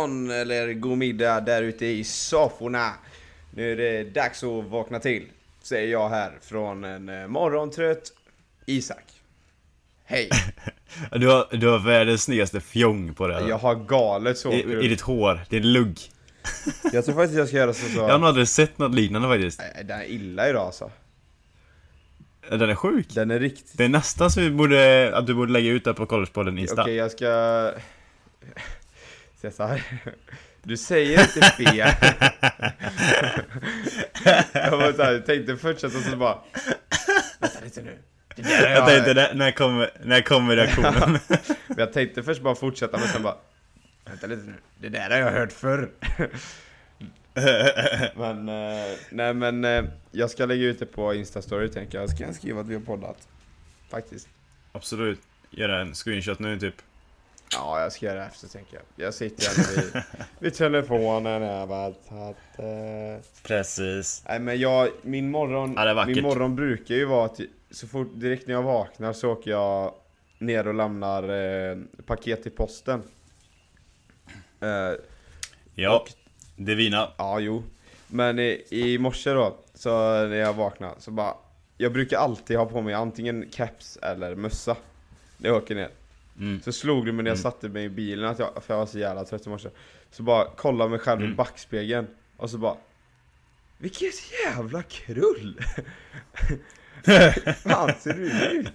Morgon eller god middag där ute i sofforna. Nu är det dags att vakna till, säger jag här från en eh, morgontrött Isak. Hej! Du har, du har världens snyggaste fjong på det. Jag har galet så I. I ditt hår. Det är lugg. Jag tror faktiskt jag ska göra så. så... Jag har nog aldrig sett något liknande faktiskt. Den är illa idag alltså. Den är sjuk. Den är riktigt... Det är nästan så vi borde, att du borde lägga ut det på Collegepodden Insta. Okej, jag ska... Här. Du säger inte fel. jag var så här, tänkte fortsätta så bara... Vänta lite nu. Det där har Jag tänkte, när, kommer, när kommer reaktionen? Men jag tänkte först bara fortsätta men sen bara... Vänta lite nu. Det där har jag hört förr. men, eh, nej men eh, jag ska lägga ut det på Instastory tänker jag. Ska jag skriva att vi har poddat? Faktiskt. Absolut. Göra en screenshot nu typ. Ja, jag ska göra det efter tänker jag. Jag sitter här vid, vid telefonen så Att, eh, Precis. nej men jag, min morgon, Ja, min morgon brukar ju vara att så fort, direkt när jag vaknar så åker jag ner och lämnar eh, paket till posten. Eh, Ja. Och- Det är vina. Ja, jo. Men i, i morse då, så när jag vaknade, så bara Jag brukar alltid ha på mig antingen caps eller mössa När jag åker ner Mm. Så slog det mig när jag Mm. satte mig i bilen, att jag, för jag var så jävla trött i morse Så bara kolla mig själv i Mm. backspegeln Och så bara Vilket jävla krull! Fan ser du ut?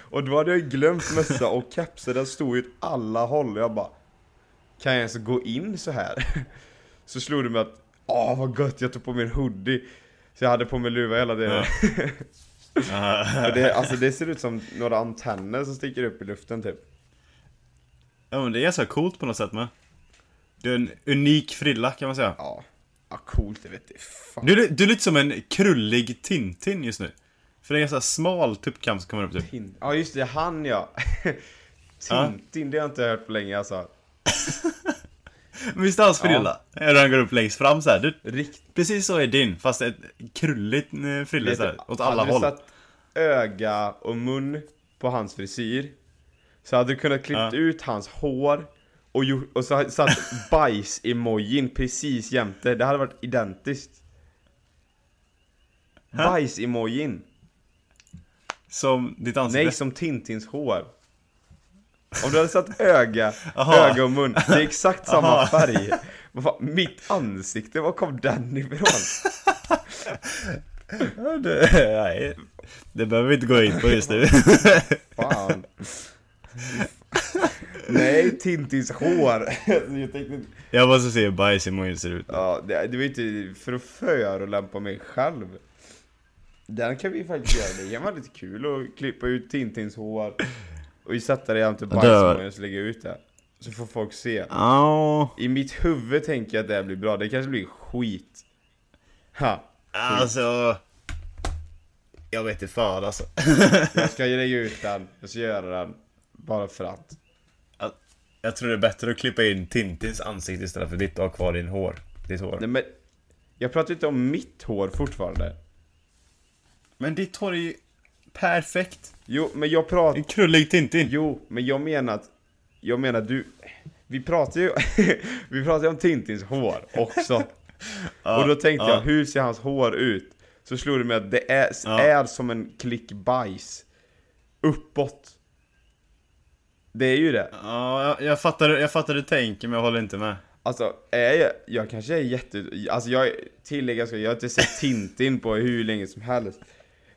Och då hade jag glömt mössa och keps, den stod ju åt alla håll och jag bara Kan jag ens gå in så här? Så slog det mig att Åh vad gött, jag tog på mig en hoodie Så jag hade på mig luva hela tiden Ja. Och det, Alltså det ser ut som några antenner som sticker upp i luften typ ja men det är ganska coolt på något sätt med. Du är en unik frilla kan man säga. Ja, ja coolt det vet fan Du, du är lite som en krullig Tintin just nu. För det är en ganska smal tuppkam som kommer upp typ. Tin- Ja just det, han ja Ja. Tintin, det har jag inte hört på länge alltså visst är hans frilla? Ja. Han går upp längst fram så här. Du, Rikt... precis så är din, fast ett krulligt eh, frilla så här, åt alla hade håll. du satt öga och mun på hans frisyr Så hade du kunnat klippt Ja. ut hans hår och, och så hade satt bajs-emojin precis jämte, det hade varit identiskt Bajs-emojin Som ditt ansikte. Nej, som Tintins hår Om du hade satt öga, Aha. öga och mun, det är exakt samma Aha. färg fan, Mitt ansikte, var kom den ifrån? Ja, det, nej, det behöver vi inte gå in på just nu. Fan Nej, Tintins hår Jag tänkte, Jag måste se hur bajs ser ut. ja, det, det var inte för att förolämpa mig själv Den kan vi faktiskt göra, det kan vara lite kul att klippa ut Tintins hår Och sätta det jämte bajsmojin och så lägga ut det Så får folk se Ja, I mitt huvud tänker jag att det här blir bra, det kanske blir skit Ha! alltså. Jag vet inte fan alltså. Jag ska lägga ut den, jag ska göra den Bara för att Jag tror det är bättre att klippa in Tintins ansikte istället för ditt och ha kvar din hår. Ditt hår. Nej men Jag pratar inte om mitt hår fortfarande Men ditt hår är ju perfekt. Jo, men jag pratar En krullig Tintin. Jo, men jag menar att Jag menar du Vi pratar ju Vi pratar ju om Tintins hår också Och då tänkte ja. jag, hur ser hans hår ut? Så slog det mig att det är, Ja. är som en klick bajs Uppåt Det är ju det Ja, jag, jag fattar, jag fattar du tänker men jag håller inte med. Alltså, är jag, jag kanske är jätte... Alltså jag tillägga ska jag har inte sett Tintin på hur länge som helst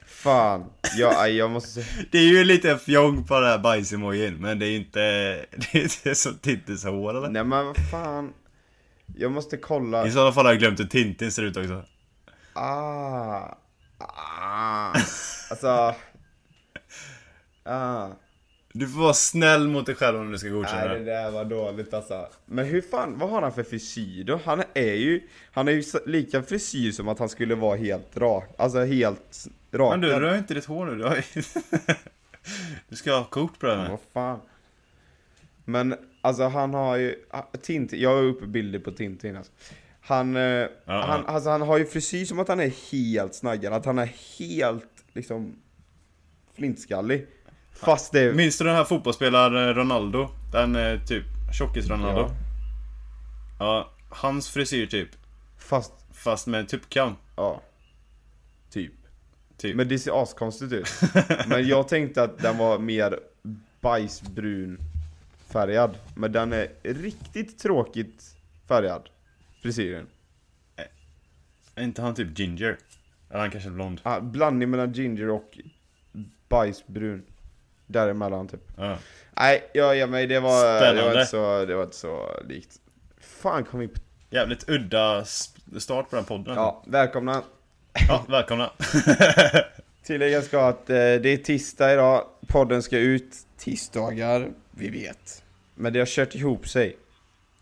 Fan, jag, jag måste se. Det är ju lite fjong på det här bajsemojin men det är inte, det är inte som Tintins hår eller? Nej men vad fan. Jag måste kolla. I sådana fall har jag glömt hur Tintin ser ut också. Ah, ah, alltså. Ah, Du får vara snäll mot dig själv om du ska godkänna. Nej det där var dåligt alltså. Men hur fan, vad har han för frisyr då? Han är ju, han är ju lika frisyr som att han skulle vara helt rak, alltså helt rakad. Men du rör inte ditt hår nu. Du, har du ska ha kort på det här. Med. Vad fan. Men alltså han har ju, ah, Tintin, jag har uppe bilder på Tintin alltså. Han, eh, han, alltså, han har ju frisyr som att han är helt snaggad, att han är helt liksom flintskallig Fast det... Minns du den här fotbollsspelaren Ronaldo? Den eh, typ tjockis-Ronaldo? Ja. Ja, hans frisyr typ. Fast, Fast med en tuppkam. ja. Typ. Typ. Men det ser askonstigt ut. Men jag tänkte att den var mer bajsbrun färgad. Men den är riktigt tråkigt färgad. Frisyren. Är inte han typ ginger? Eller han kanske är blond. Ah, blandning mellan ginger och bajsbrun. Däremellan typ. Ja. Nej, jag ger mig. Det var, det var, inte, så, det var inte så likt. Fan kom vi på... Jävligt udda start på den podden. Ja, välkomna. Ja, välkomna. Tilläggas ska att eh, det är tisdag idag. Podden ska ut tisdagar, vi vet. Men det har kört ihop sig.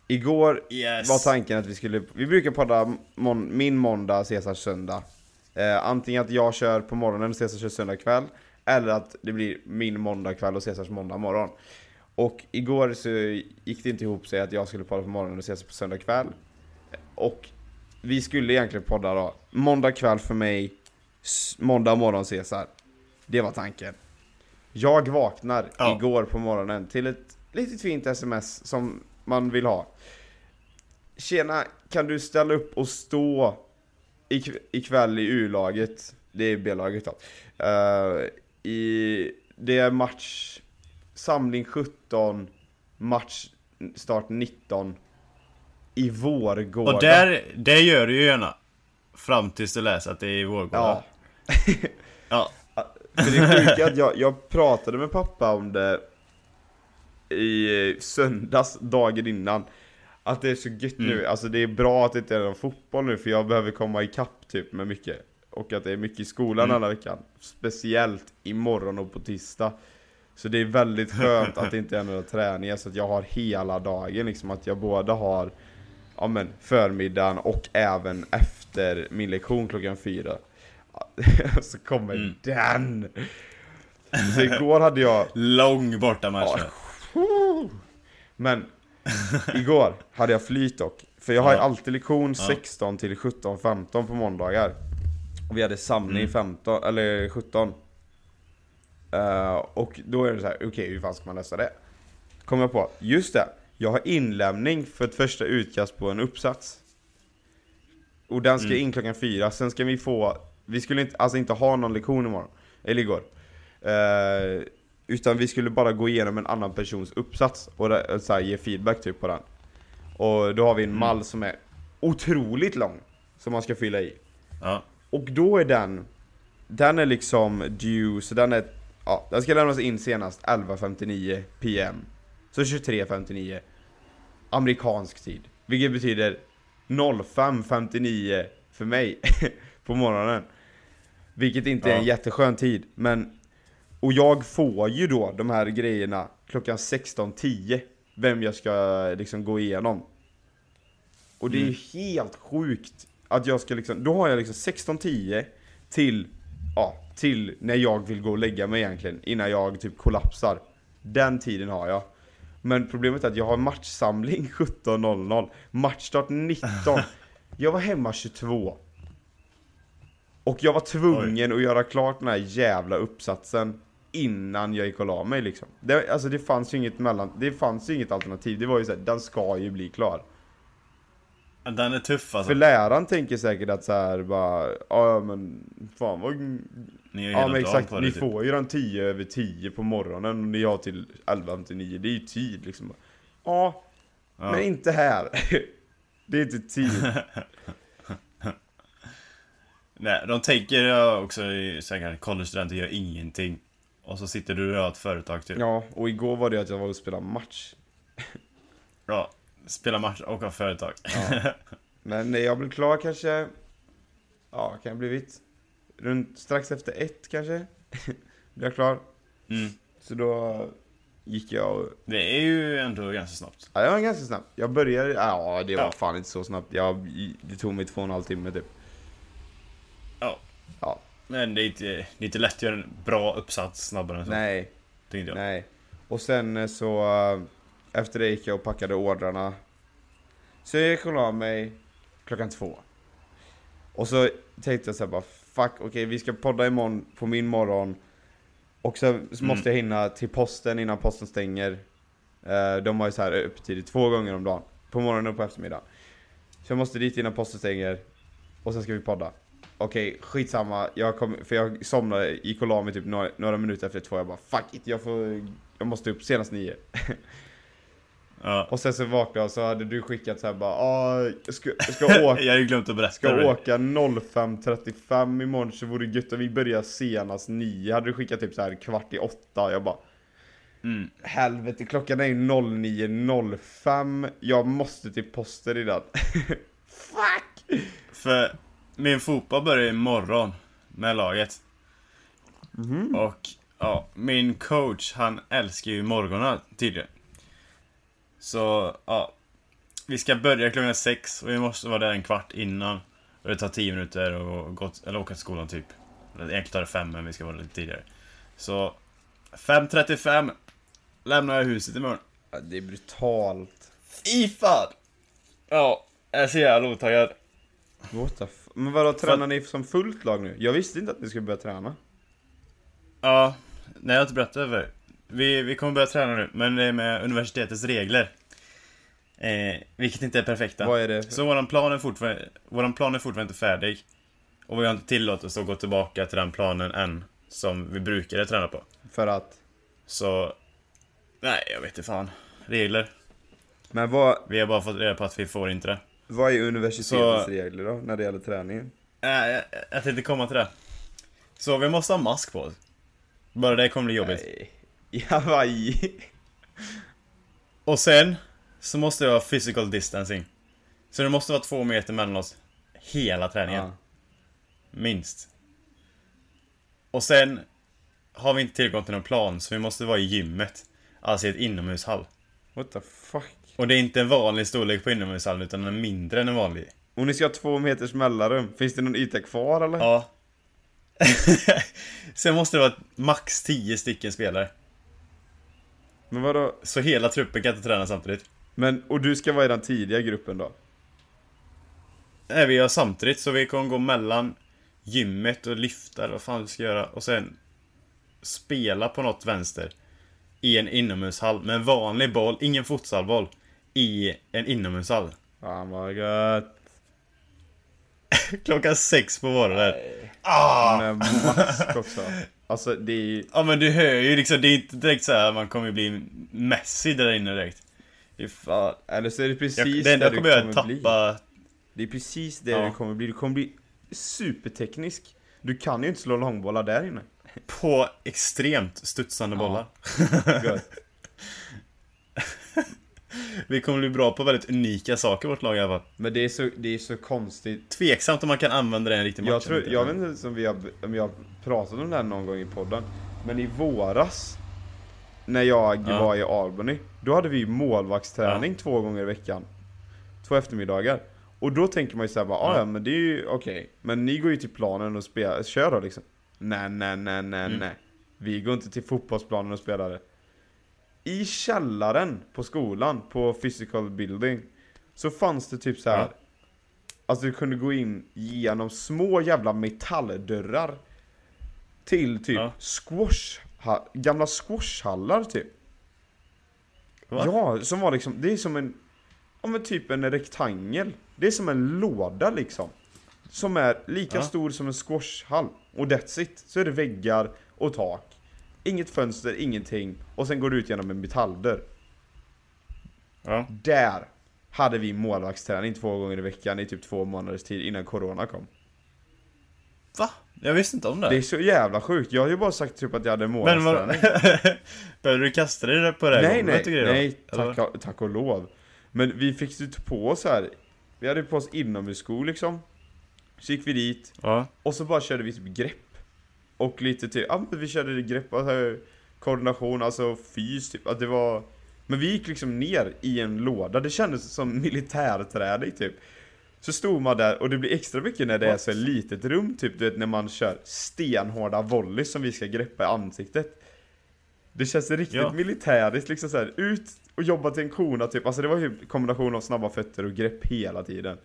Igår Yes. var tanken att vi skulle, vi brukar podda mån, min måndag, Caesars söndag. Eh, antingen att jag kör på morgonen och Caesar kör söndag kväll. Eller att det blir min måndag kväll och Caesars måndag morgon. Och igår så gick det inte ihop sig att jag skulle podda på morgonen och Caesar på söndag kväll. Och vi skulle egentligen podda då, måndag kväll för mig, måndag morgon Caesar. Det var tanken. Jag vaknar Ja. igår på morgonen till ett litet fint sms som man vill ha. Tjena, kan du ställa upp och stå ikv- ikväll i U-laget? Det är B-laget då. Eh, i, det är match, samling 17, match start 19. I Vårgårda. Och där, det gör du ju gärna. Fram tills du läser att det är i Vårgårda. Ja. Ja. För det är sjuka att jag, jag pratade med pappa om det i söndags, dagen innan. Att det är så gött nu, Mm. alltså det är bra att det inte är någon fotboll nu för jag behöver komma ikapp typ med mycket. Och att det är mycket i skolan Mm. alla veckan. Speciellt imorgon och på tisdag. Så det är väldigt skönt att det inte är några träningar så att jag har hela dagen liksom. Att jag både har ja, men, förmiddagen och även efter min lektion klockan fyra. så kommer Mm. den! Så igår hade jag Lång bortamatch. Ja. Men igår hade jag flyt dock. För jag har ju alltid lektion Ja. 16 till 17-15 på måndagar. Och vi hade samling Mm. 15, eller 17. Eh, och då är det så här, okej hur fan ska man lösa det? Kom jag på, just det. Jag har inlämning för ett första utkast på en uppsats. Och den ska Mm. in klockan fyra, sen ska vi få, vi skulle inte, alltså inte ha någon lektion imorgon. Eller igår. Eh, utan vi skulle bara gå igenom en annan persons uppsats och så här, ge feedback typ på den. Och då har vi en Mm. mall som är otroligt lång. Som man ska fylla i. Ja. Och då är den, den är liksom due, så den är, ja, den ska lämnas in senast 11.59 PM. Så 23.59 amerikansk tid. Vilket betyder 05.59 för mig på morgonen. Vilket inte är en Ja. jätteskön tid, men och jag får ju då de här grejerna klockan 16.10 Vem jag ska liksom gå igenom Och det är ju helt sjukt att jag ska liksom, då har jag liksom 16.10 till, ja, till när jag vill gå och lägga mig egentligen Innan jag typ kollapsar Den tiden har jag Men problemet är att jag har matchsamling 17.00 Matchstart 19 Jag var hemma 22 och jag var tvungen att göra klart den här jävla uppsatsen innan jag gick och la mig liksom. Det, alltså det fanns ju inget mellan, det fanns ju inget alternativ. Det var ju såhär, den ska ju bli klar. Den är tuff alltså. För läraren tänker säkert att så här bara, ja men fan vad... Ni har Ja men exakt, det, ni typ. får ju den 10 över 10 på morgonen och ni har till 11 till 9. Det är ju tid liksom. Ja, Ja. men inte här. det är inte tid. Nej, de tänker ja, också säkert college-studenter gör ingenting. Och så sitter du och har ett företag typ. Ja. Ja, och igår var det att jag var och spelade match. Spela match och ha företag. Ja. Men jag blev klar kanske, ja kan jag blivit runt strax efter ett kanske. blev jag klar. Mm. Så då gick jag och, Det är ju ändå ganska snabbt. ja det var ganska snabbt. Jag började, ja det var Ja. fan inte så snabbt. Jag, det tog mig två och en halv timme typ. Ja. Ja, Men det är inte, det är inte lätt att göra en bra uppsats snabbare än så. nej, Tänkte jag. nej. Och sen så, efter det gick jag och packade ordrarna. Så jag gick och la mig klockan två. Och så tänkte jag så här bara, fuck, okej vi ska podda imorgon på min morgon. Och så, så måste jag hinna till posten innan posten stänger. Eh, de har ju så här öppettider två gånger om dagen. På morgonen och på eftermiddagen. Så jag måste dit innan posten stänger. Och sen ska vi podda. Okej, skitsamma. Jag kom, för jag somnade, gick och la mig typ några, några minuter efter två. Jag bara fuck it, jag får... Jag måste upp senast nio. Ja. Och sen så vaknade jag och så hade du skickat så här bara ah, jag ska, ska åka jag har ju glömt att berätta Ska det. åka 05.35 imorgon så vore det gött om vi börjar senast 9 Hade du skickat typ så här kvart i 8 Jag bara Mm. Helvete klockan är ju 09.05 Jag måste till posten idag Fuck! För min fotboll börjar imorgon med laget. Mhm. Och ja, min coach han älskar ju morgonar tydligen. Så ja, vi ska börja klockan sex och vi måste vara där en kvart innan. Och det tar tio minuter och gått, eller åka till skolan typ. Egentligen tar det fem men vi ska vara lite tidigare. Så 5.35 lämnar jag huset imorgon. Ja, Det är brutalt I fan! Ja, jag är så jävla otaggad. What the f- Men vadå, tränar ni som fullt lag nu? Jag visste inte att ni skulle börja träna Ja, nej jag har inte berättat för er. Vi, vi kommer börja träna nu, men det är med universitetets regler. Eh, vilket inte är perfekta. Vad är det? Så våran plan är våran plan är fortfarande inte färdig. Och vi har inte tillåtelse att gå tillbaka till den planen än, som vi brukade träna på. För att Så, nej jag vet inte fan. Regler. Men vad, Vi har bara fått reda på att vi får inte det. vad är universitetets Så- regler då, när det gäller träningen? Äh, jag, jag tänkte komma till det. Så vi måste ha mask på oss. Bara det kommer bli jobbigt. Nej. I Hawaii Och sen så måste det vara physical distancing. Så det måste vara två meter mellan oss hela träningen. Ja. Minst. Och sen har vi inte tillgång till någon plan så vi måste vara i gymmet. Alltså i ett inomhushall. What the fuck? Och det är inte en vanlig storlek på inomhushallen utan den är mindre än en vanlig. Och ni ska ha två meters mellanrum, finns det någon yta kvar eller? Ja. sen måste det vara max 10 stycken spelare. Men vadå? Så hela truppen kan inte träna samtidigt. Men, och du ska vara i den tidiga gruppen då? Nej, vi gör samtidigt så vi kommer gå mellan gymmet och lyfta eller vad fan vi ska göra och sen spela på något vänster i en inomhushall med en vanlig boll, ingen futsalboll, i en inomhushall. Fan vad gött! Klockan sex på morgonen. Ah! Med mask också. Alltså det är ju... Ja men du hör ju liksom, det är inte direkt så här man kommer bli Messi där inne direkt. Fan. Eller så är det precis Jag, det där jag kommer du att kommer bli. tappa... Det är precis det Ja. du kommer bli. Du kommer bli superteknisk. Du kan ju inte slå långbollar där inne. På extremt studsande Ja. bollar. Vi kommer bli bra på väldigt unika saker vårt lag i alla fall. Men det är så, det är så konstigt. Tveksamt om man kan använda det i en riktig match. Jag, tror, jag vet inte om vi har, om jag pratat om det här någon gång i podden. Men i våras, när jag Ja. var i Albany, då hade vi målvaktsträning två gånger i veckan. Två eftermiddagar. Och då tänker man ju såhär bara, "Ah, Ja. ja men det är ju okej. Men ni går ju till planen och spelar, kör då liksom. Nej, nej, nej, nej, Mm. nej. Vi går inte till fotbollsplanen och spelar det. I källaren på skolan, på physical building, så fanns det typ så här. Ja. Alltså du kunde gå in genom små jävla metalldörrar Till typ Ja. squash, gamla squashhallar typ Va? Ja, som var liksom, det är som en Ja men typ en rektangel Det är som en låda liksom Som är lika Ja. stor som en squashhall Och that's it, så är det väggar och tak Inget fönster, ingenting. Och sen går du ut genom en metalldörr. Ja. Där hade vi målvaktsträning två gånger i veckan i typ två månaders tid innan corona kom. Va? Jag visste inte om det. Det är så jävla sjukt, jag har ju bara sagt typ att jag hade Men målvaktsträning. Behöver du kasta dig på det här Nej nej, grejer nej. Eller? tack, tack och lov. Men vi fick ju på oss här. Vi hade på oss inomhusskor liksom. Så gick vi dit. Ja. och så bara körde vi typ grepp Och lite typ, ja men vi körde grepp, alltså, koordination, alltså fys typ. Att det var Men vi gick liksom ner i en låda, det kändes som militärträning typ. Så stod man där och det blir extra mycket när det är så ett litet rum typ, du vet när man kör stenhårda volley som vi ska greppa i ansiktet. Det känns riktigt Ja. militäriskt liksom så här, ut och jobba till en kona typ, alltså det var ju kombination av snabba fötter och grepp hela tiden.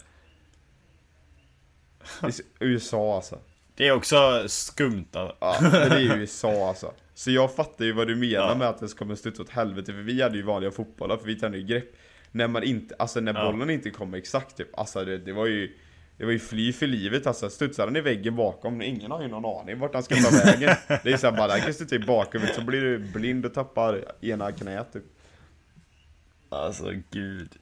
USA alltså Det är också skumt alltså. Ja, men det är ju USA alltså. Så jag fattar ju vad du menar Ja. med att det kommer studsa åt helvete, för vi hade ju vanliga fotbollar, för vi tränade ju grepp. när man inte, alltså när Ja. bollen inte kommer exakt typ, alltså det, det var ju det var ju fly för livet alltså, studsar den i väggen bakom, ingen har ju någon aning vart han ska ta vägen. Det är såhär bara, den kan studsa i bakhuvudet så blir du blind och tappar ena knät typ. Alltså gud.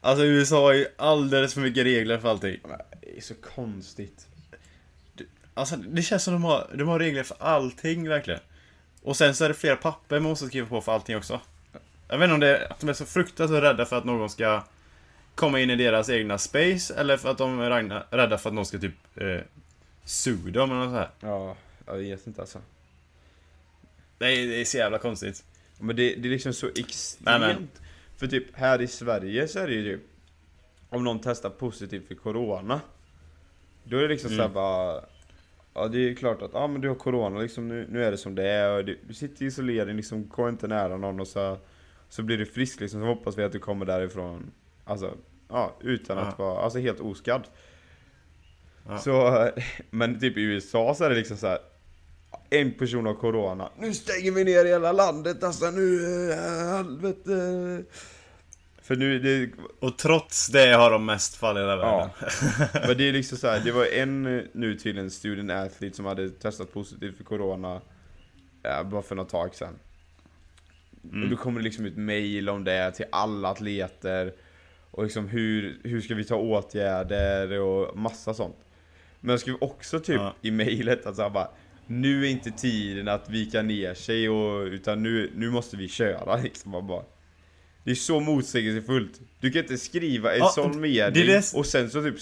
Alltså USA har ju alldeles för mycket regler för allting. Det är så konstigt. Alltså det känns som de har, de har regler för allting verkligen. Och sen så är det flera papper man måste skriva på för allting också. Jag vet inte om det är att de är så fruktansvärt rädda för att någon ska komma in i deras egna space eller för att de är rädda för att någon ska typ eh, sue dem eller något sånt här. Ja, jag vet inte alltså. Det är, det är så jävla konstigt. Men det, det är liksom så extremt. Nej, För typ här i Sverige så är det ju typ Om någon testar positivt för Corona Då är det liksom Mm. såhär bara Ja det är klart att, ja men du har Corona liksom, nu, nu är det som det är och du, du sitter i isolering liksom, gå inte nära någon och så Så blir du frisk liksom, så hoppas vi att du kommer därifrån Alltså, ja utan att vara, alltså helt oskadd. Så, men typ i USA så är det liksom så här. En person har corona, nu stänger vi ner hela landet alltså nu, äh, helvete För nu, det, Och trots det har de mest fall i hela världen. ja Men det är liksom så här, det var en eh, nu till en student athlete som hade testat positivt för corona ja, Bara för något tag sedan Mm. Och då kommer det liksom ut mail om det till alla atleter Och liksom hur, hur ska vi ta åtgärder och massa sånt Men jag skrev också typ Ja. i mailet att så här bara Nu är inte tiden att vika ner sig och, utan nu, nu måste vi köra liksom man bara Det är så motsägelsefullt Du kan inte skriva en Ja, sån mening det och sen så typ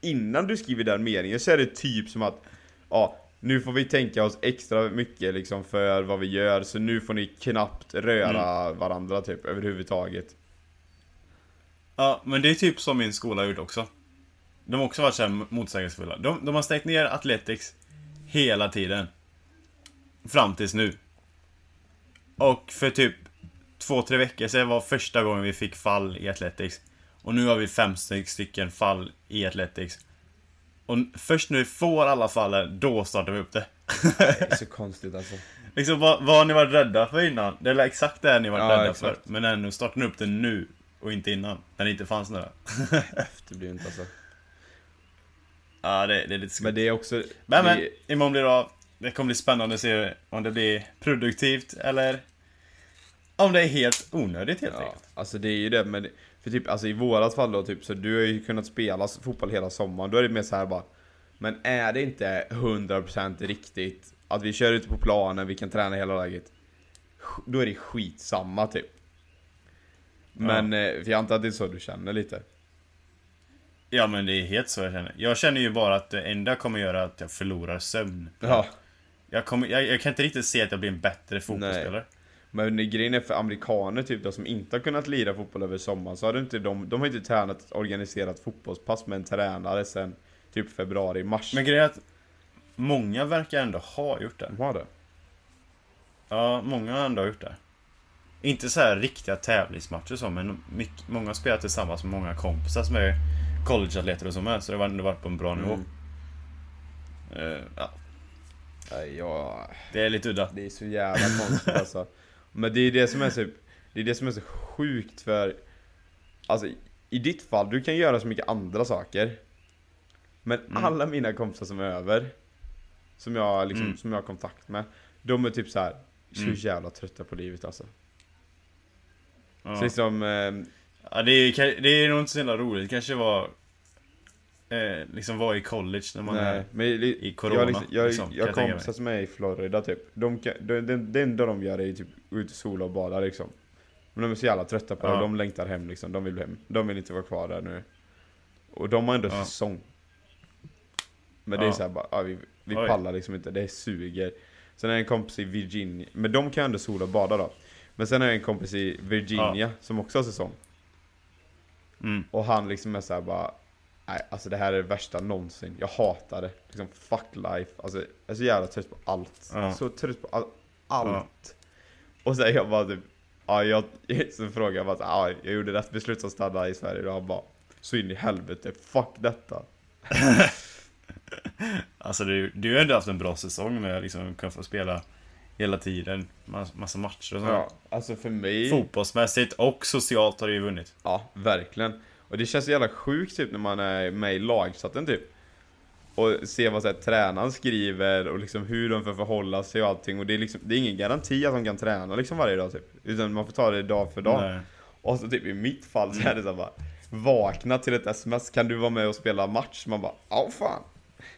Innan du skriver den meningen så är det typ som att Ja, nu får vi tänka oss extra mycket liksom för vad vi gör så nu får ni knappt röra Mm. varandra typ överhuvudtaget Ja, men det är typ som min skola har gjort också. De har också varit så här motsägelsefulla. De, de har stängt ner Athletics hela tiden. Fram tills nu. Och för typ två, tre veckor sedan var första gången vi fick fall i Athletics. Och nu har vi fem styck- stycken fall i Athletics. Och först när vi får alla fallen, då startar vi upp det. Det är så konstigt alltså Liksom, vad, vad har ni varit rädda för innan? Det är exakt det ni varit Ja, rädda exakt. för. Men ändå startar ni upp det nu. Och inte innan. När det inte fanns några. Efterblivet alltså Ja, det, det är lite skumt. Men det är också Men, men, det, imorgon blir det av. Det kommer bli spännande att se om det blir produktivt eller om det är helt onödigt helt Ja, enkelt. alltså det är ju det, men för typ, alltså i vårat fall då typ, så du har ju kunnat spela fotboll hela sommaren, då är det mer så här bara Men är det inte 100% riktigt att vi kör ute på planen, vi kan träna hela läget Då är det skitsamma typ Men, eh, för jag antar att det är så du känner lite Ja, men det är helt så jag känner. Jag känner ju bara att det enda kommer göra att jag förlorar sömn. Ja, Jag, kommer, jag, jag kan inte riktigt se att jag blir en bättre fotbollsspelare. Men grejen är för amerikaner typ då, som inte har kunnat lira fotboll över sommaren så har inte de, de har inte tränat ett organiserat fotbollspass med en tränare sen typ februari, mars Men grejen är att många verkar ändå ha gjort det. De har det? Ja, många har ändå gjort det. Inte så här riktiga tävlingsmatcher så, men mycket, många spelat tillsammans med många kompisar som är collegeatleter och så med, så det har ändå varit på en bra nivå. Mm. Eh, ja, jag... det är lite udda. Det är så jävla konstigt alltså. Men det är det som är så, det är det som är så sjukt för Alltså i ditt fall, du kan göra så mycket andra saker Men Mm. alla mina kompisar som är över Som jag liksom, Mm. som jag har kontakt med De är typ så här så Mm. jävla trötta på livet alltså Ja. Så liksom, eh, Ja, det, är, det är nog inte så jävla roligt. kanske var eh, liksom vara i college när man nej, är... men i corona, Jag, liksom, jag, liksom, jag jag har kompisar som är i Florida typ de kan, det, det, det enda de gör är typ ut och sola och bada liksom. Men de är så jävla trötta på det, Ja. de längtar hem liksom, de vill hem. De vill inte vara kvar där nu. Och de har ändå Ja. säsong. Men det är Ja. såhär bara, ja, vi, vi Oj. pallar liksom inte, det suger. Sen är det en kompis i Virginia, men de kan ändå sola och bada då. Men sen är det en kompis i Virginia som också har säsong. Mm. Och han liksom är såhär bara Nej alltså det här är det värsta någonsin, jag hatar det Liksom fuck life, alltså jag är så jävla trött på allt Ja. Så trött på all, allt Och sen jag bara typ Ja jag, så frågade jag bara ja, jag gjorde rätt beslut som stanna i Sverige och han bara Så in i helvete, fuck detta Alltså du, du har ändå haft en bra säsong med att liksom kunna få spela hela tiden. Mass, massa matcher och sånt. Ja, alltså för mig... Fotbollsmässigt och socialt har det ju vunnit. Ja, verkligen. Och det känns så jävla sjukt typ när man är med i lagchatten typ. Och se vad så här, tränaren skriver och liksom hur de får förhålla sig och allting. Och det är liksom, det är ingen garanti att de kan träna liksom varje dag typ. Utan man får ta det dag för dag. Nej. Och så typ i mitt fall så är det så här bara Vakna till ett sms, kan du vara med och spela match? Man bara, ja fan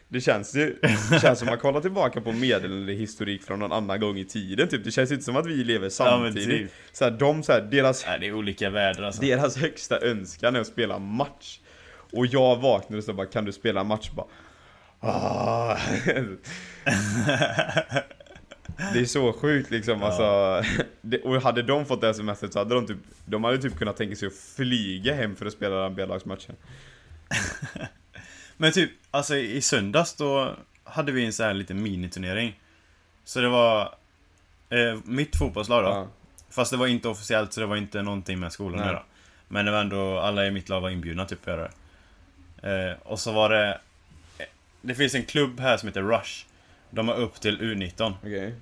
Det känns ju, det känns som att man kollar tillbaka på meddelandehistorik från någon annan gång i tiden typ Det känns inte som att vi lever samtidigt typ. så här, de så här, deras, Nej, det är olika världar alltså. deras högsta önskan är att spela match Och jag vaknade och så bara, kan du spela match? Bara, ah. Det är så sjukt liksom, alltså. Det, och hade de fått det smset så hade de typ, de hade typ kunnat tänka sig att flyga hem för att spela den B-lagsmatchen. Men typ, alltså i söndags då hade vi en så här liten miniturnering. Så det var eh, mitt fotbollslag då. Ja. Fast det var inte officiellt så det var inte någonting med skolan att göra. Men det var ändå, alla i mitt lag var inbjudna typ att göra det. Eh, och så var det... eh, Det finns en klubb här som heter Rush. De har upp till U19. Okej.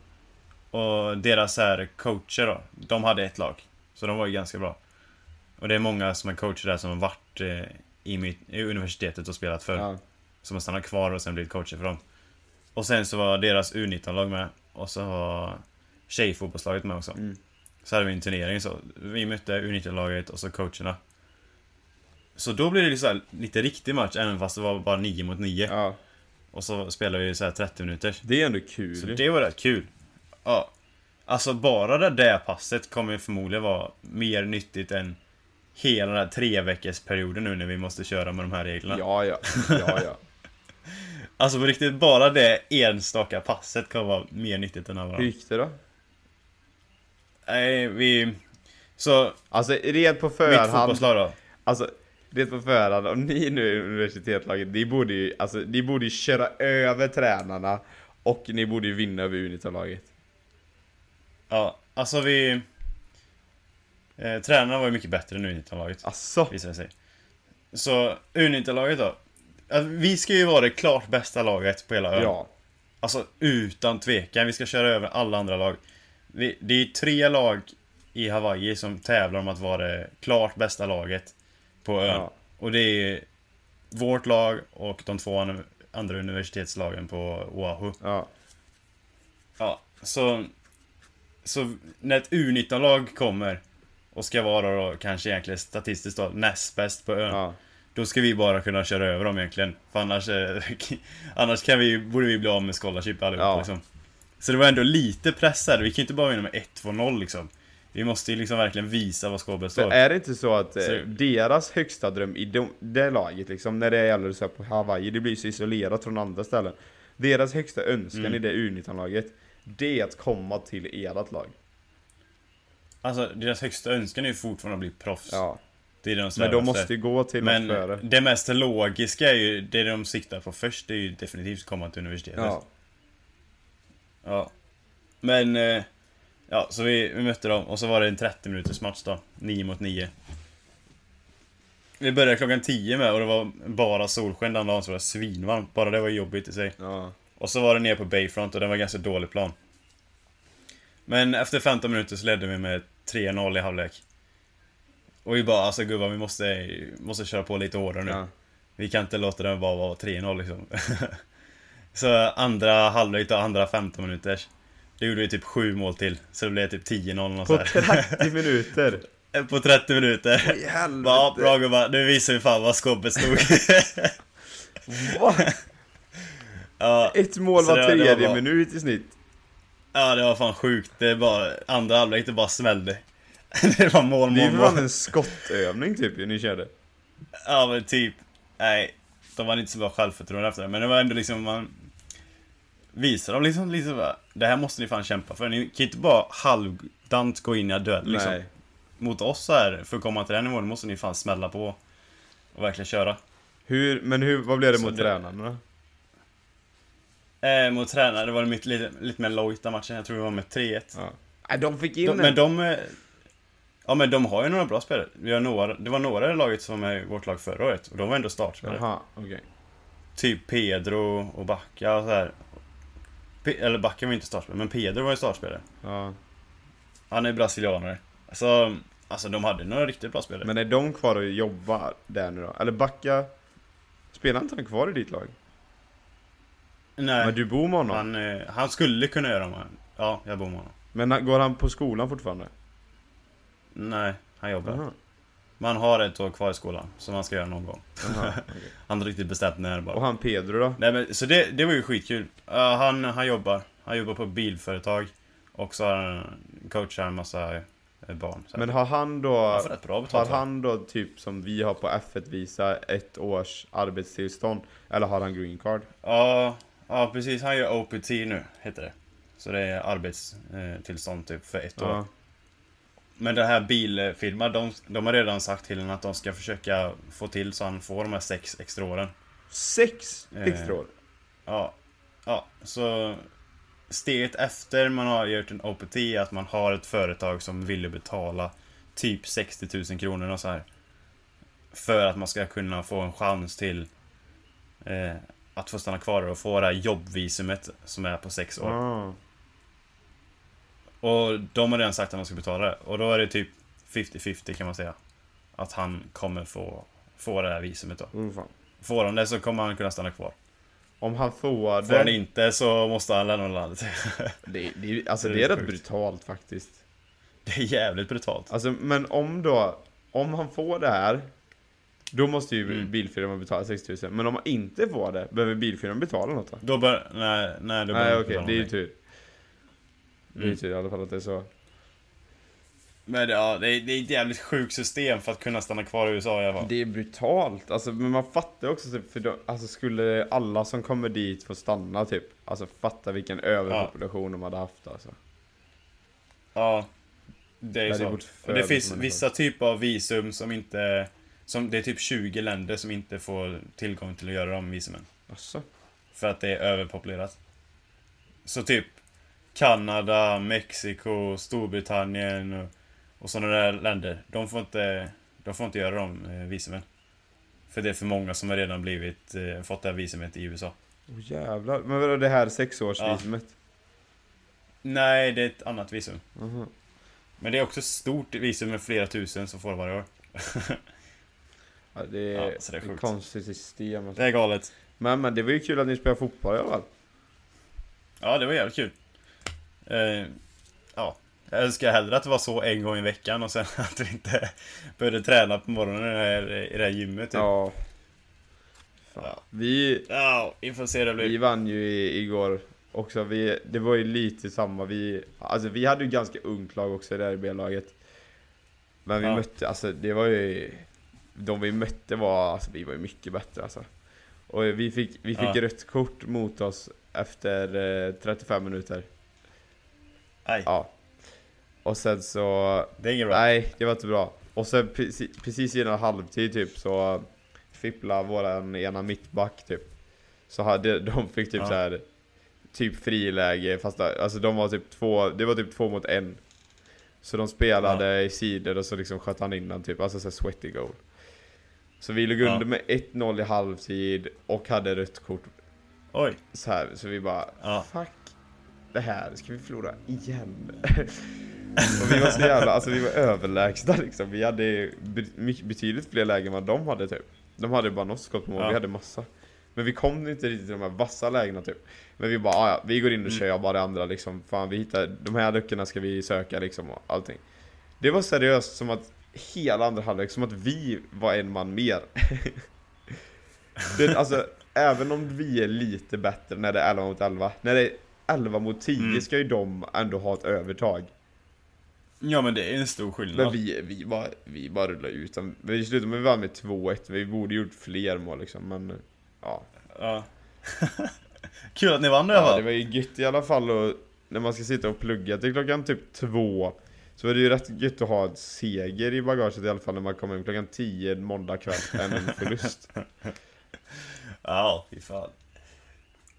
Och deras här coacher då, de hade ett lag. Så de var ju ganska bra. Och det är många som är coacher där som har varit eh, i, mitt, i universitetet och spelat för. Ja. Som har stannat kvar och sen blivit coacher för dem. Och sen så var deras U19-lag med. Och så var tjejfotbollslaget med också. Mm. Så hade vi en turnering så. Vi mötte U19-laget och så coacherna. Så då blev det liksom så här lite riktig match även fast det var bara 9 mot 9. ja. Och så spelade vi så här 30 minuter. Det är ändå kul. Så det var rätt kul. Ja. Alltså bara det där passet kommer förmodligen vara mer nyttigt än hela den här tre veckors perioden nu när vi måste köra med de här reglerna. Ja, ja. Ja, ja. Alltså på riktigt, bara det enstaka passet kommer vara mer nyttigt än alla Hur gick det då? Nej, vi... Så, Alltså, red på mitt förhand. fotbollslag då. Alltså, red på förhand. Om ni nu i universitetslaget, ni borde ju, alltså, ni borde ju köra över tränarna. Och ni borde ju vinna över U19-laget. Ja, alltså vi... Eh, tränarna var ju mycket bättre än U19-laget, Alltså. visade det sig. Så U19-laget då. Alltså, vi ska ju vara det klart bästa laget på hela ön. Ja. Alltså utan tvekan, vi ska köra över alla andra lag. Vi, det är tre lag i Hawaii som tävlar om att vara det klart bästa laget på ön. Ja. Och det är vårt lag och de två an- andra universitetslagen på Oahu. Ja. Ja, så... Så när ett U19-lag kommer och ska vara då kanske egentligen statistiskt då näst bäst på ön. Ja. Då ska vi bara kunna köra över dem egentligen. För annars, eh, annars kan vi, borde vi bli av med scholarship allihopa Ja. liksom. Så det var ändå lite press här. Vi kan ju inte bara vinna med 1-2-0 liksom. Vi måste ju liksom verkligen visa vad skåpet Så står. är det inte så att eh, Så- deras högsta dröm i de, det laget liksom, när det gäller så på Hawaii, det blir så isolerat från andra ställen. Deras högsta önskan Mm. i det U19-laget, det är att komma till ert lag. Alltså deras högsta önskan är ju fortfarande att bli proffs. Ja. Det är de Men de måste ju gå till Men något före. det mest logiska är ju, det de siktar på först, det är ju definitivt att komma till universitetet. Ja. Ja. Men, eh, ja, så vi, vi mötte dem och så var det en 30 minuters match då. 9 mot 9. Vi började klockan 10 med och det var bara solsken den dagen så det var svinvarmt. Bara det var jobbigt i sig. Ja. Och så var det ner på Bayfront och den var ganska dålig plan. Men efter 15 minuter så ledde vi med 3-0 i halvlek. Och vi bara alltså gubbar vi måste, måste köra på lite hårdare nu. Ja. Vi kan inte låta den bara vara 3-0 liksom. så andra halvlek och andra 15 minuters. Då gjorde vi typ 7 mål till. Så det blev typ 10-0 och så På här. 30 minuter! På 30 minuter. I Ja, bra gubbar. Nu visar vi fan vad skåpet stod. Va? ja, Ett mål var tredje minut i snitt. Ja, det var fan sjukt. Det bara, andra halvlek det bara smällde. det var mål, Det är mål, ju fan mål. en skottövning typ ju ni körde. Ja men typ. Nej. De var inte så bra självförtroende efter det. Men det var ändå liksom man Visar dem liksom, liksom bara, Det här måste ni fan kämpa för. Ni kan inte bara halvdant gå in i en duell liksom. Nej. Mot oss här, för att komma till den nivån måste ni fan smälla på. Och verkligen köra. Hur, men hur, vad blev det Så mot det- tränarna? Eh, mot tränare, det var lite, lite, lite mer lojta matchen. Jag tror det var med 3-1. Ja. De fick in De, en. men de... eh, Ja men de har ju några bra spelare. Vi har några, det var några i laget som var i vårt lag förra året. Och de var ändå startspelare. Jaha, okej. Typ Pedro och Backa och så här. Pe- eller Backen var inte startspelare, men Pedro var ju startspelare. Ja. Han är brasilianare. Så, alltså de hade några riktigt bra spelare. Men är de kvar och jobbar där nu då? Eller Backa... Spelar inte han kvar i ditt lag? Nej, Men du bor med honom? han, eh, han skulle kunna göra det. Ja, jag bor med honom. Men han- går han på skolan fortfarande? Nej, han jobbar. Jaha. Man har ett år kvar i skolan, som han ska göra någon gång. Jaha, okej. Han har riktigt bestämt när bara. Och han Pedro då? Nej men, så det, det var ju skitkul. Ja, han, han jobbar. Han jobbar på bilföretag. Och så har han coachar en massa eh, barn. Så Men har han då... han får rätt bra Har betalt. va? han då typ som vi har på F1 visa ett års arbetstillstånd? Eller har han green card? Ja, ja, precis. Han gör OPT nu, heter det. Så det är arbetstillstånd typ för ett år. Ja. Men den här bilfirman, de, de har redan sagt till honom att de ska försöka få till så han får de här sex extra åren. Sex Eh. extra år? Ja, ja, så steget efter man har gjort en OPT är att man har ett företag som vill betala typ 60 000 kronor och så här. För att man ska kunna få en chans till eh, att få stanna kvar och få det här jobbvisumet som är på sex år. Ah. Och de har redan sagt att man ska betala det. Och då är det typ 50-50 kan man säga. Att han kommer få, få det här visumet då. Oh, fan. Får han det så kommer han kunna stanna kvar. Om han får Får han det... inte så måste han lämna landet. det, det alltså Det är det är rätt brutalt faktiskt. Det är jävligt brutalt. Alltså men om då... Om han får det här... Då måste ju Mm. bilfirman betala 6000 Men om han inte får det, behöver bilfirman betala något då? Då bör... Nej, nej, då Nej man okej, det är ju tur. Det är ju Mm. tur i alla fall att det är så. Men ja, det är, det är ett jävligt sjukt system för att kunna stanna kvar i USA i alla fall. Det är brutalt, alltså, men man fattar också typ, för då, alltså skulle alla som kommer dit få stanna typ Alltså fatta vilken överpopulation de hade haft alltså Ja. Det är Det ju så. det för finns vissa typer av visum som inte... Som, det är typ 20 länder som inte får tillgång till att göra de visumen. Alltså, För att det är överpopulerat. Så typ Kanada, Mexiko, Storbritannien och, och sådana där länder. De får inte, de får inte göra de eh, visumen. För det är för många som har redan blivit, eh, fått det här visumet i USA. oh, jävlar, men vadå det här sexårsvisumet? Nej, det är ett annat visum. Aha. Men det är också ett stort visum med flera tusen som får varje år. Ja, det är, Ja, så det är ett konstigt system alltså. Det är galet. men, men det var ju kul att ni spelar fotboll i alla fall Ja, det var jävligt kul. Eh, ja, jag önskar hellre att det var så en gång i veckan och sen att vi inte började träna på morgonen i det här, i det här gymmet. Typ. Ja. Ja. Vi, Ja, vi får se hur det vi blir. vann ju i, igår också, vi, det var ju lite samma, vi, alltså vi hade ju ganska ungt lag också i det här B-laget Men vi Ja. mötte, alltså det var ju De vi mötte var, alltså vi var ju mycket bättre alltså. Och vi fick, vi fick Ja. rött kort mot oss efter eh, 35 minuter. Nej, Ja. Och sen så, det är inget bra. nej det var inte bra. Och sen precis, precis innan halvtid typ så Fippla våran ena mittback typ. Så hade, de fick typ Ja. så här Typ friläge fast alltså de var typ två, det var typ två mot en. Så de spelade i sidor och så liksom sköt han in den typ, alltså så här sweaty goal Så vi låg Ja. under med 1-0 i halvtid och hade rött kort Oj. så här, så vi bara Ja. Fuck Det här, ska vi förlora igen? och vi var så jävla, alltså vi var överlägsna liksom Vi hade betydligt fler lägen än vad de hade typ De hade bara något skott på mål, Ja. vi hade massa Men vi kom inte riktigt till de här vassa lägena typ Men vi bara, "Ah, ja, vi går in och Mm. kör bara det andra liksom Fan vi hittar, de här luckorna ska vi söka liksom och allting Det var seriöst som att hela andra halvlek, som att vi var en man mer det, alltså, även om vi är lite bättre när det är 11 mot 11 När det är 11 mot 10 Mm. ska ju de ändå ha ett övertag Ja men det är en stor Men skillnad. vi, vi, bara, vi bara rullar ut dem Vi slutade med vi vann med 2-1 Vi borde gjort fler mål liksom men Ja, Ja. Kul att ni vann i alla ja fall. det var ju gött i alla fall och När man ska sitta och plugga till klockan typ 2 Så är det ju rätt gött att ha ett seger i bagaget i alla fall när man kommer hem klockan 10 måndag kväll än en förlust Ja, fy fan.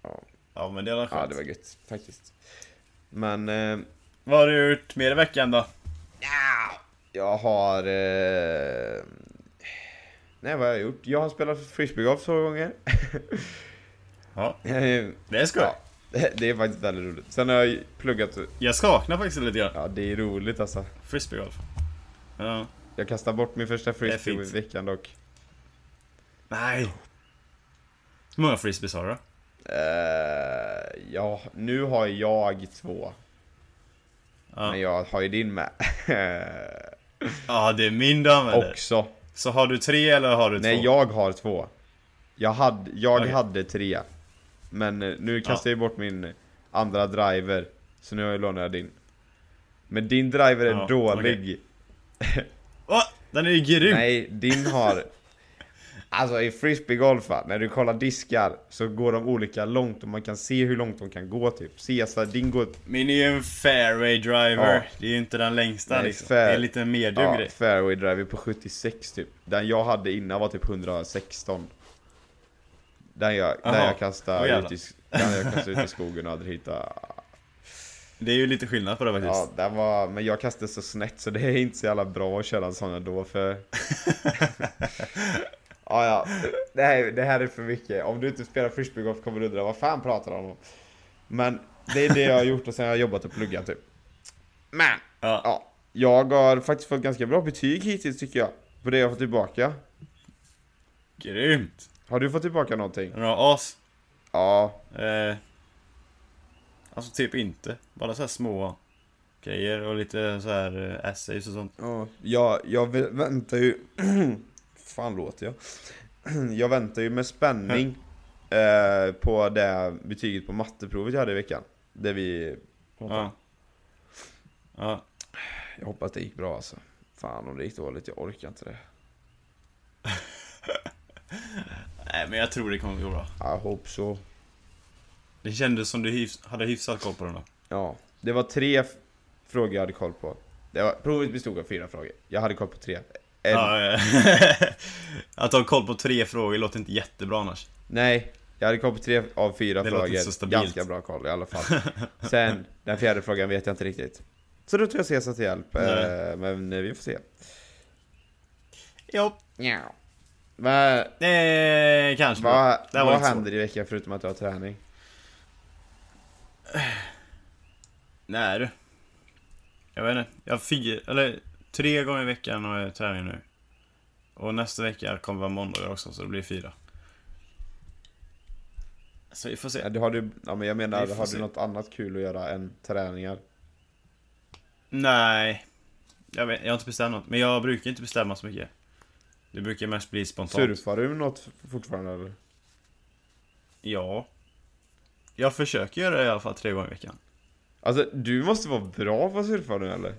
Ja. Ja men det var Ja skönt. det var gött faktiskt Men eh, Vad har du gjort mer i veckan då? Jag har... Eh... Nej, vad har jag gjort? Jag har spelat frisbeegolf två gånger. Ja, Eh, det är skoj. ja, Det är faktiskt väldigt roligt. Sen har jag pluggat, Jag saknar faktiskt lite grann. ja det är roligt alltså. Frisbeegolf. Ja. Jag kastade bort min första frisbee i veckan dock. Nej. Hur många frisbees har du då? Eh, ja, nu har jag två. Men Ja. jag har ju din med. ja, det är min du använder. Också. Så har du tre eller har du Nej, två? jag har två. Jag hade, jag Okej. hade tre. Men eh, nu kastar jag bort min andra driver. Så nu har jag din. Men din driver är Ja, dålig. Åh, den är ju grym! Nej, din har... Alltså i frisbeegolf när du kollar diskar så går de olika långt och man kan se hur långt de kan gå typ. Se så här, din går... Min är ju en fairway driver. Ja. Det är ju inte den längsta Nej, liksom. fair- Det är en liten medium Ja, grej. fairway driver på 76 typ. Den jag hade innan var typ 116. Den jag, den jag kastade ut i, den jag kastade ut i skogen och hade hittat Det är ju lite skillnad på det faktiskt. Ja, den var, men jag kastade så snett så det är inte så jävla bra att köra en sån ändå för... ja, ja. Det här, det här är för mycket. Om du inte spelar frisbeegolf kommer du undra vad fan pratar han om? Men det är det jag har gjort och sen har jag jobbat och pluggat typ. Men! Ja. Ja, jag har faktiskt fått ganska bra betyg hittills tycker jag. På det jag har fått tillbaka. Grymt! Har du fått tillbaka någonting? Bra as. Ja, Eh, alltså typ inte. Bara så här små grejer och lite så här eh, essays och sånt. Ja, jag, jag vä- väntar ju... fan låter jag? jag väntar ju med spänning eh, på det betyget på matteprovet jag hade i veckan. Det vi... Ja. Ja. Jag hoppas det gick bra alltså. Fan om det gick dåligt, jag orkar inte det. Nej men jag tror det kommer gå bra. I hope so. Det kändes som du hyfs hade hyfsat koll på den då. Ja, det var tre frågor jag hade koll på. Det var, provet bestod av fyra frågor. Jag hade koll på tre. En, Ja, ja. Att ha koll på tre frågor låter inte jättebra annars. Nej, jag hade koll på tre av fyra Det låter frågor. inte så stabilt. Ganska bra koll i alla fall. Sen, den fjärde frågan vet jag inte riktigt. Så då tror jag Cesar till hjälp. Nej. Eh, men eh, vi får se. Ja. Men, Eh, kanske. vad, vad händer i veckan förutom att du har träning? Nej du. Jag vet inte. Jag har fyra, eller tre gånger i veckan har jag träning nu. Och nästa vecka kommer vara måndagar också, så det blir fyra. Så vi får se. Ja, du, har du, ja, men jag menar, har se. du något annat kul att göra än träningar? Nej. Jag, vet, jag har inte bestämt något. Men jag brukar inte bestämma så mycket. Det brukar mest bli spontant. Surfar du något fortfarande eller? Ja. Jag försöker göra det i alla fall tre gånger i veckan. Alltså, du måste vara bra på att surfa nu eller?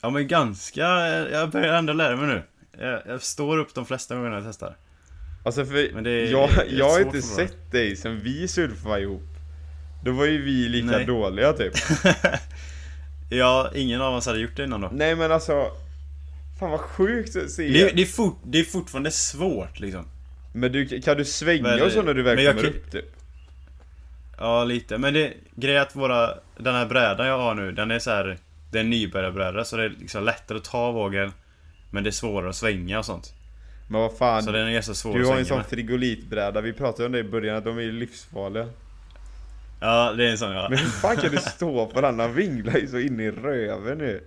Ja men ganska, jag börjar ändå lära mig nu. Jag, jag står upp de flesta gångerna jag testar. Alltså för Men det är jag, rätt jag har inte sett dig sen vi surfade ihop. Då var ju vi lika Nej. dåliga typ. Ja, ingen av oss hade gjort det innan då. Nej men alltså Fan vad sjukt att se Det, det, är fort, det är fortfarande svårt liksom. Men du, kan du svänga Men- och så när du väl men jag kommer kan- upp typ? Ja, lite. Men det, grejen är att våra, den här brädan jag har nu, den är så här. Det är en nybörjarbräda, så det är liksom lättare att ta vågen. Men det är svårare att svänga och sånt. Men vad fan Så den är ganska svår Du att har en svänga sån med. frigolitbräda, vi pratade om det i början att de är livsfarliga Ja, det är en sån ja. Men hur fan kan du stå på den? Han vinglar ju så in i röven nu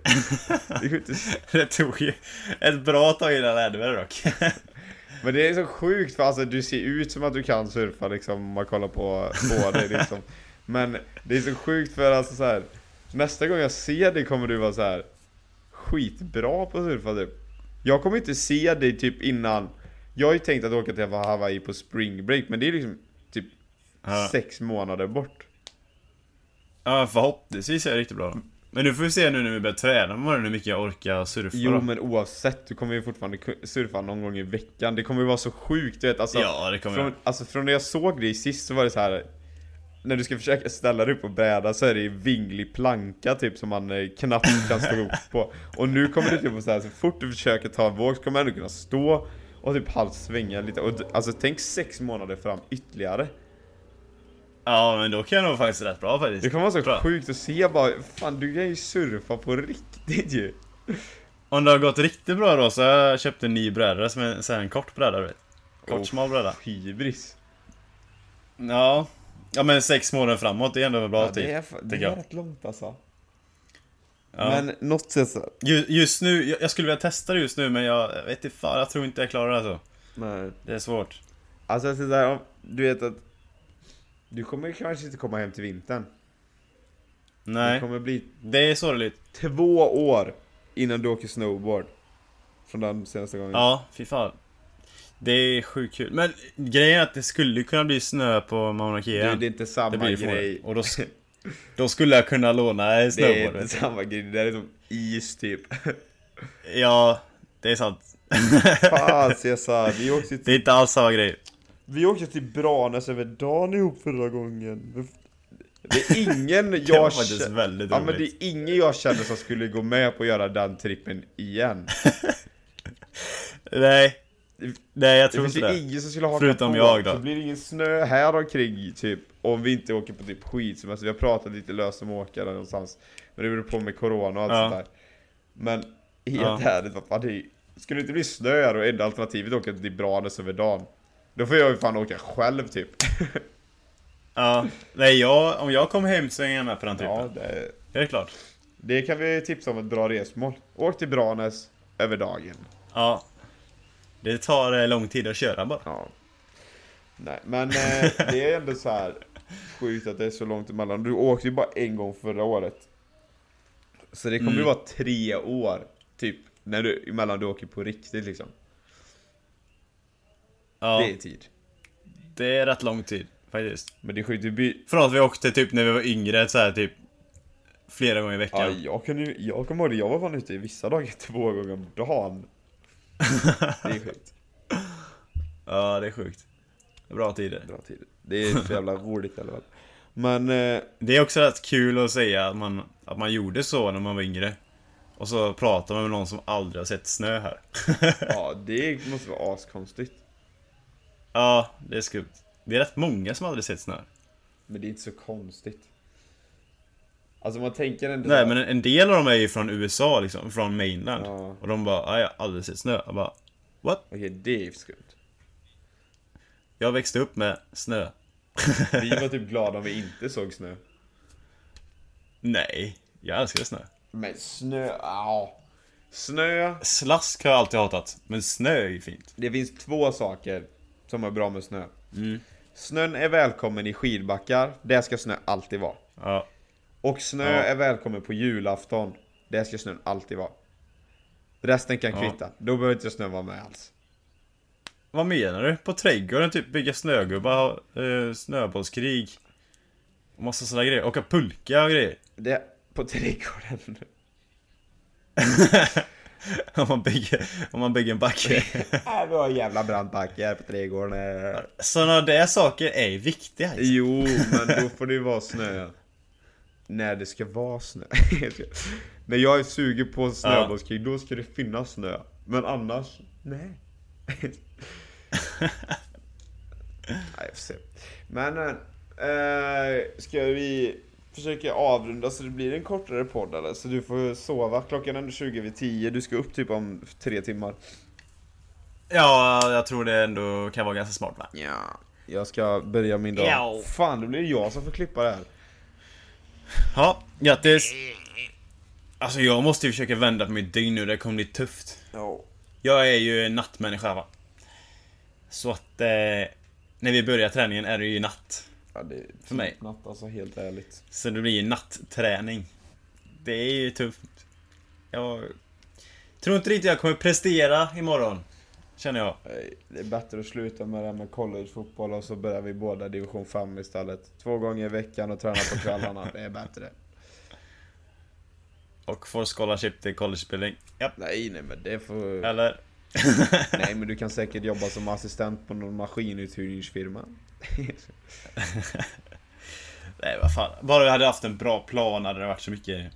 Det inte Det tog ju ett bra tag innan jag lärde mig det dock. Men det är så sjukt för alltså du ser ut som att du kan surfa liksom om man kollar på, på dig liksom Men det är så sjukt för alltså så här. Nästa gång jag ser dig kommer du vara så här skitbra på att surfa typ Jag kommer inte se dig typ innan Jag har ju tänkt att åka till Hawaii på spring break men det är liksom Ja. sex månader bort Ja, förhoppningsvis är det riktigt bra. Men nu får vi se nu när vi börjar träna imorgon hur mycket jag orkar surfa Jo då. men oavsett, du kommer ju fortfarande surfa någon gång i veckan Det kommer ju vara så sjukt du vet alltså Ja, det kommer från, jag. alltså från när jag såg dig sist så var det så här. När du ska försöka ställa dig upp på bräda så är det ju vinglig planka typ som man eh, knappt kan stå upp på Och nu kommer du typ på så här, så fort du försöker ta en våg så kommer du ändå kunna stå och typ halvt svänga lite och alltså tänk sex månader fram ytterligare Ja, men då kan jag nog faktiskt rätt bra Det faktiskt. kommer vara så Bra. sjukt att se bara, fan du kan ju surfa på riktigt ju Om det har gått riktigt bra då så har jag köpt en ny bräda som är så här en kort bräda du vet. Kort smal bräda. Hybris Ja. Ja men sex månader framåt, det är ändå en bra Ja, tid. det är, fa- det tycker är jag. rätt långt alltså. Ja. Men något sätt så. Ju- Just nu, jag jag skulle vilja testa det just nu men jag jag vet inte fan, jag tror inte jag klarar det alltså. Nej. Det är svårt. Alltså så där, om- du vet att du kommer kanske inte komma hem till vintern. Det Nej, kommer bli det är sorgligt. två år innan du åker snowboard. Från den senaste gången. Ja, fy fan. Det är sjukt kul. Men grejen är att det skulle kunna bli snö på Mauna Kea. det är inte samma Det blir det grej. Och då, då skulle jag kunna låna en Det är snowboard. inte samma grej, det där är som is typ. Ja, det är sant. Fan Cesar, vi åkte Det till, är inte alls samma grej. Vi åkte till Branäs över dagen ihop förra gången. Det är ingen Det var jag faktiskt känner, väldigt ja, men det är ingen jag känner som skulle gå med på att göra den trippen igen. Nej. Nej, jag Det tror finns inte det. ingen som skulle haka Förutom på. jag då. Så blir det ingen snö här omkring typ Om vi inte åker på typ skidsemester, vi har pratat lite löst om att åka där någonstans Men det beror på med corona och allt Ja. sånt där Men helt Ja. ärligt, vad fan det är, Skulle det inte bli snö här och enda alternativet är att åka till Branäs över dagen Då får jag ju fan åka själv typ Ja. Nej, jag, om jag kommer hem så är jag med på den trippen. Ja, det, Det är klart. det kan vi tipsa om ett bra resmål Åk till Branäs över dagen Ja. Det tar eh, lång tid att köra bara. Ja. Nej, men eh, det är ändå så här sjukt att det är så långt emellan. Du åkte ju bara en gång förra året. Så det kommer ju Mm. vara tre år, typ, när du, emellan du åker på riktigt liksom. Ja, Det är tid. det är rätt lång tid faktiskt. Men det är sjukt, du blir... Från att vi åkte typ när vi var yngre, så här typ flera gånger i Ja, veckan. jag kunde ju, jag kommer ihåg det, jag var fan ute i vissa dagar två gånger om dagen. Det är sjukt. Ja, det är sjukt. Bra tider. Bra tid. Det är så jävla roligt i alla fall. Men, eh, Det är också rätt kul att säga att man, att man gjorde så när man var yngre. Och så pratar man med någon som aldrig har sett snö här. ja, det måste vara askonstigt. Ja, det är skumt. Det är rätt många som aldrig sett snö. Men det är inte så konstigt. Alltså man tänker ändå Nej, men en- en del av dem är ju från USA liksom, från mainland. Ja. Och de bara, "Nej, jag har aldrig sett snö. Jag bara, what? Okej, det är skumt. Jag växte upp med snö. Vi var typ glada om vi inte såg snö. Nej, jag älskar snö. Men snö, ja. Snö, Slask har jag alltid hatat, men snö är ju fint. det finns två saker som är bra med snö. Mm. Snön är välkommen i skidbackar, där ska snö alltid vara. Ja. Och snö Ja. är välkommen på julafton, där ska snön alltid vara. Resten kan Ja. kvitta, då behöver inte snön vara med alls. Vad menar du? På trädgården typ bygga snögubbar, eh, snöbollskrig. Massa sådana grejer. Åka pulka och grejer. Det, på trädgården. om, man bygger, om man bygger en backe. äh, vi har en jävla brant backe här på trädgården. Sådana där saker är viktiga. alltså. Jo, men då får det ju vara snö När det ska vara snö När jag är sugen på snöbollskrig, då ska det finnas snö Men annars, nej Nej, jag får se Men, äh, ska vi försöka avrunda så det blir en kortare podd eller? Så du får sova, klockan är ändå 20 vid 10, du ska upp typ om tre timmar Ja, jag tror det ändå kan vara ganska smart va? Ja Jag ska börja min dag Ja. Fan, då blir det jag som får klippa det här Ja, grattis! Alltså jag måste ju försöka vända på mitt dygn nu, det kommer bli tufft. Ja Jag är ju en nattmänniska va. Så att eh, när vi börjar träningen är det ju natt. Ja, det är För mig. typ Natt, alltså helt ärligt. Så det blir natträning. Det är ju tufft. Jag tror inte riktigt jag kommer prestera imorgon. Känner jag. Det är bättre att sluta med det här med collegefotboll och så börjar vi båda division 5 istället. Två gånger i veckan och träna på kvällarna, det är bättre. Och får scholarship till collegeutbildning. Japp. Nej, nej men det får... Eller? Nej men du kan säkert jobba som assistent på någon maskinuthyrningsfirma. Nej vad fan. Bara jag hade haft en bra plan hade det varit så mycket...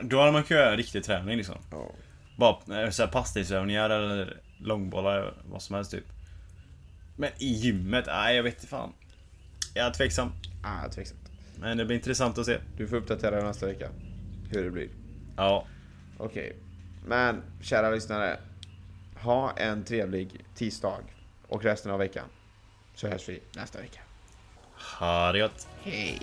Då hade man kunnat göra riktig träning liksom. Ja. Bara eh, så här passningsövningar eller långbollar, vad som helst typ. Men i gymmet, nej jag vet inte fan. Jag är tveksam. Ah, tveksamt. Men det blir intressant att se. Du får uppdatera nästa vecka. Hur det blir. Ja. Okej. Men, kära lyssnare. Ha en trevlig tisdag. Och resten av veckan. Så hörs vi nästa vecka. Ha det gott. Hej!